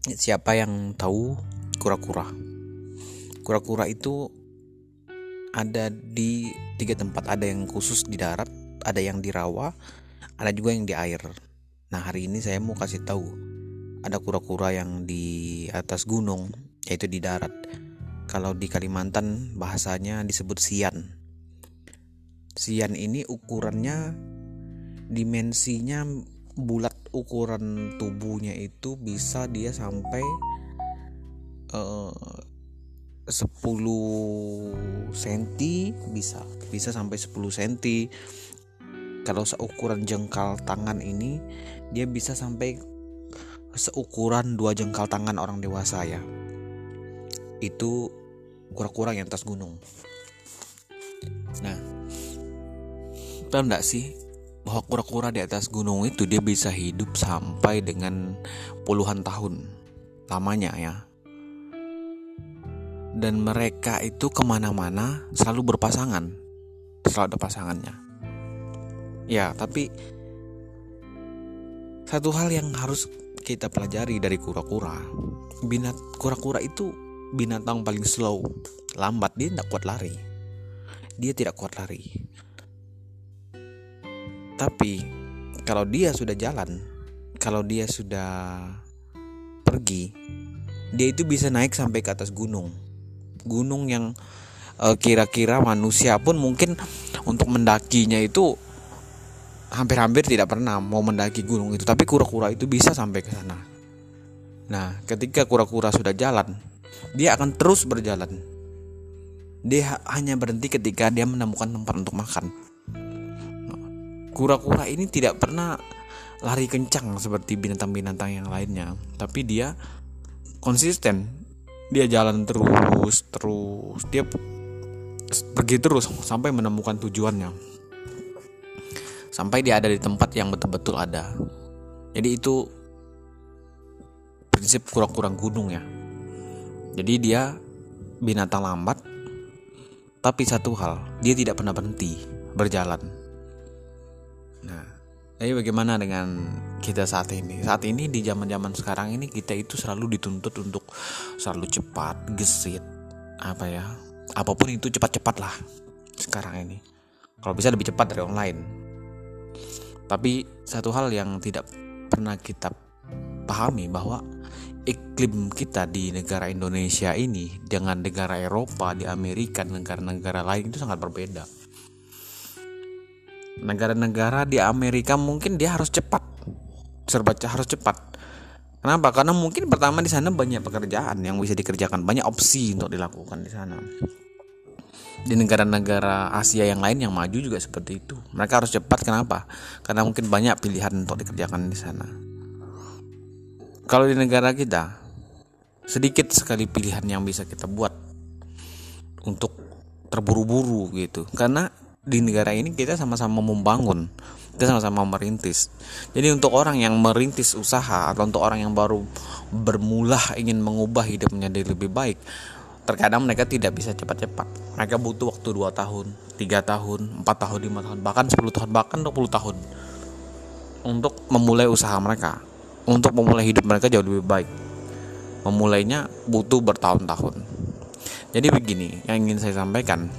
Siapa yang tahu kura-kura? Kura-kura itu ada di tiga tempat. Ada yang khusus di darat, ada yang di rawa, ada juga yang di air. Nah hari ini saya mau kasih tahu ada kura-kura yang di atas gunung, yaitu di darat. Kalau di Kalimantan bahasanya disebut sian. Sian ini ukurannya dimensinya bulat ukuran tubuhnya itu bisa dia sampai uh, 10 cm bisa bisa sampai 10 cm kalau seukuran jengkal tangan ini dia bisa sampai seukuran dua jengkal tangan orang dewasa ya. Itu kura-kura yang atas gunung. Nah tahu enggak sih bahwa kura-kura di atas gunung itu dia bisa hidup sampai dengan puluhan tahun lamanya ya. Dan mereka itu ke mana-mana selalu berpasangan. Selalu ada pasangannya. Ya tapi satu hal yang harus kita pelajari dari kura-kura binat kura-kura itu binatang paling slow lambat dia tidak kuat lari. Dia tidak kuat lari tapi kalau dia sudah jalan, kalau dia sudah pergi, dia itu bisa naik sampai ke atas gunung. Gunung yang eh, kira-kira manusia pun mungkin untuk mendakinya itu hampir-hampir tidak pernah mau mendaki gunung itu, tapi kura-kura itu bisa sampai ke sana. Nah, ketika kura-kura sudah jalan, dia akan terus berjalan. Dia hanya berhenti ketika dia menemukan tempat untuk makan kura-kura ini tidak pernah lari kencang seperti binatang-binatang yang lainnya. Tapi dia konsisten. Dia jalan terus terus. Dia pergi terus sampai menemukan tujuannya. Sampai dia ada di tempat yang betul-betul ada. Jadi itu prinsip kura-kura gunung ya. Jadi dia binatang lambat tapi satu hal dia tidak pernah berhenti berjalan tapi bagaimana dengan kita saat ini? Saat ini di zaman-zaman sekarang ini kita itu selalu dituntut untuk selalu cepat, gesit, apa ya? Apa pun itu cepat-cepat lah sekarang ini. Kalau bisa lebih cepat dari online. Tapi satu hal yang tidak pernah kita pahami bahwa iklim kita di negara Indonesia ini dengan negara Eropa, di Amerika, negara-negara lain itu sangat berbeda negara-negara di Amerika mungkin dia harus cepat. Serba harus cepat. Kenapa? Karena mungkin pertama di sana banyak pekerjaan yang bisa dikerjakan. Banyak opsi untuk dilakukan di sana. Di negara-negara Asia yang lain yang maju juga seperti itu. Mereka harus cepat. Kenapa? Karena mungkin banyak pilihan untuk dikerjakan di sana. Kalau di negara kita sedikit sekali pilihan yang bisa kita buat untuk terburu-buru gitu. Karena di negara ini kita sama-sama membangun kita sama-sama merintis. Jadi untuk orang yang merintis usaha atau untuk orang yang baru bermula ingin mengubah hidup menjadi lebih baik terkadang mereka tidak bisa cepat-cepat. Mereka butuh waktu 2 tahun 3 tahun 4 tahun 5 tahun bahkan 10 tahun bahkan 20 tahun untuk memulai usaha mereka. Untuk memulai hidup mereka jauh lebih baik. Memulainya butuh bertahun-tahun. Jadi begini yang ingin saya sampaikan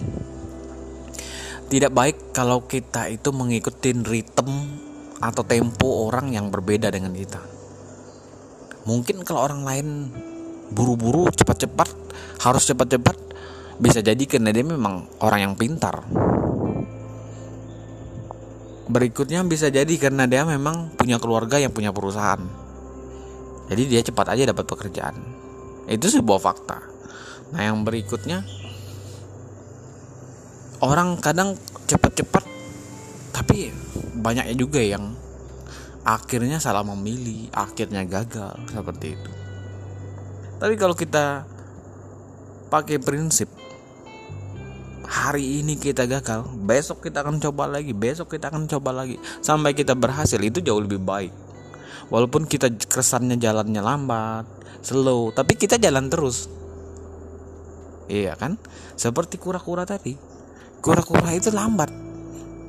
tidak baik kalau kita itu mengikuti ritme atau tempo orang yang berbeda dengan kita. Mungkin kalau orang lain buru-buru, cepat-cepat, harus cepat-cepat, bisa jadi karena dia memang orang yang pintar. Berikutnya bisa jadi karena dia memang punya keluarga yang punya perusahaan. Jadi dia cepat aja dapat pekerjaan. Itu sebuah fakta. Nah, yang berikutnya orang kadang cepat-cepat. Tapi banyaknya juga yang akhirnya salah memilih akhirnya gagal seperti itu. Tapi kalau kita pakai prinsip hari ini kita gagal besok kita akan coba lagi besok kita akan coba lagi sampai kita berhasil itu jauh lebih baik. Walaupun kita kesannya jalannya lambat slow tapi kita jalan terus. Iya kan? Seperti kura-kura tadi kura-kura itu lambat.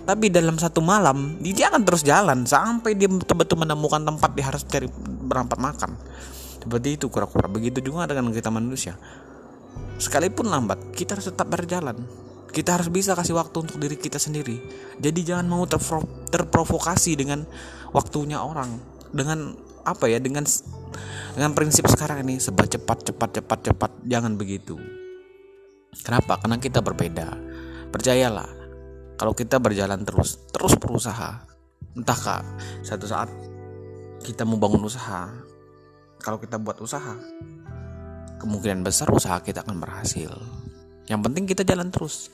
Tapi dalam satu malam dia akan terus jalan sampai dia betul-betul menemukan tempat dia harus cari berampat makan. Seperti itu kura-kura. Begitu juga dengan kita manusia. Sekalipun lambat kita harus tetap berjalan. Kita harus bisa kasih waktu untuk diri kita sendiri. Jadi jangan mau terpro terprovokasi dengan waktunya orang. Dengan apa ya? Dengan dengan prinsip sekarang ini sebab cepat cepat cepat cepat. Jangan begitu. Kenapa? Karena kita berbeda percayalah kalau kita berjalan terus terus berusaha entah kak satu saat kita mau bangun usaha kalau kita buat usaha kemungkinan besar usaha kita akan berhasil yang penting kita jalan terus.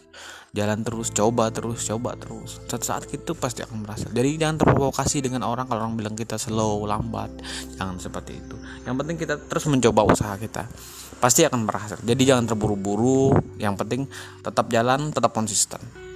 Jalan terus coba terus coba terus. Saat saat itu pasti akan berhasil jadi jangan terprovokasi dengan orang kalau orang bilang kita slow lambat. Jangan seperti itu. Yang penting kita terus mencoba usaha kita. Pasti akan berhasil jadi jangan terburu-buru. Yang penting tetap jalan tetap konsisten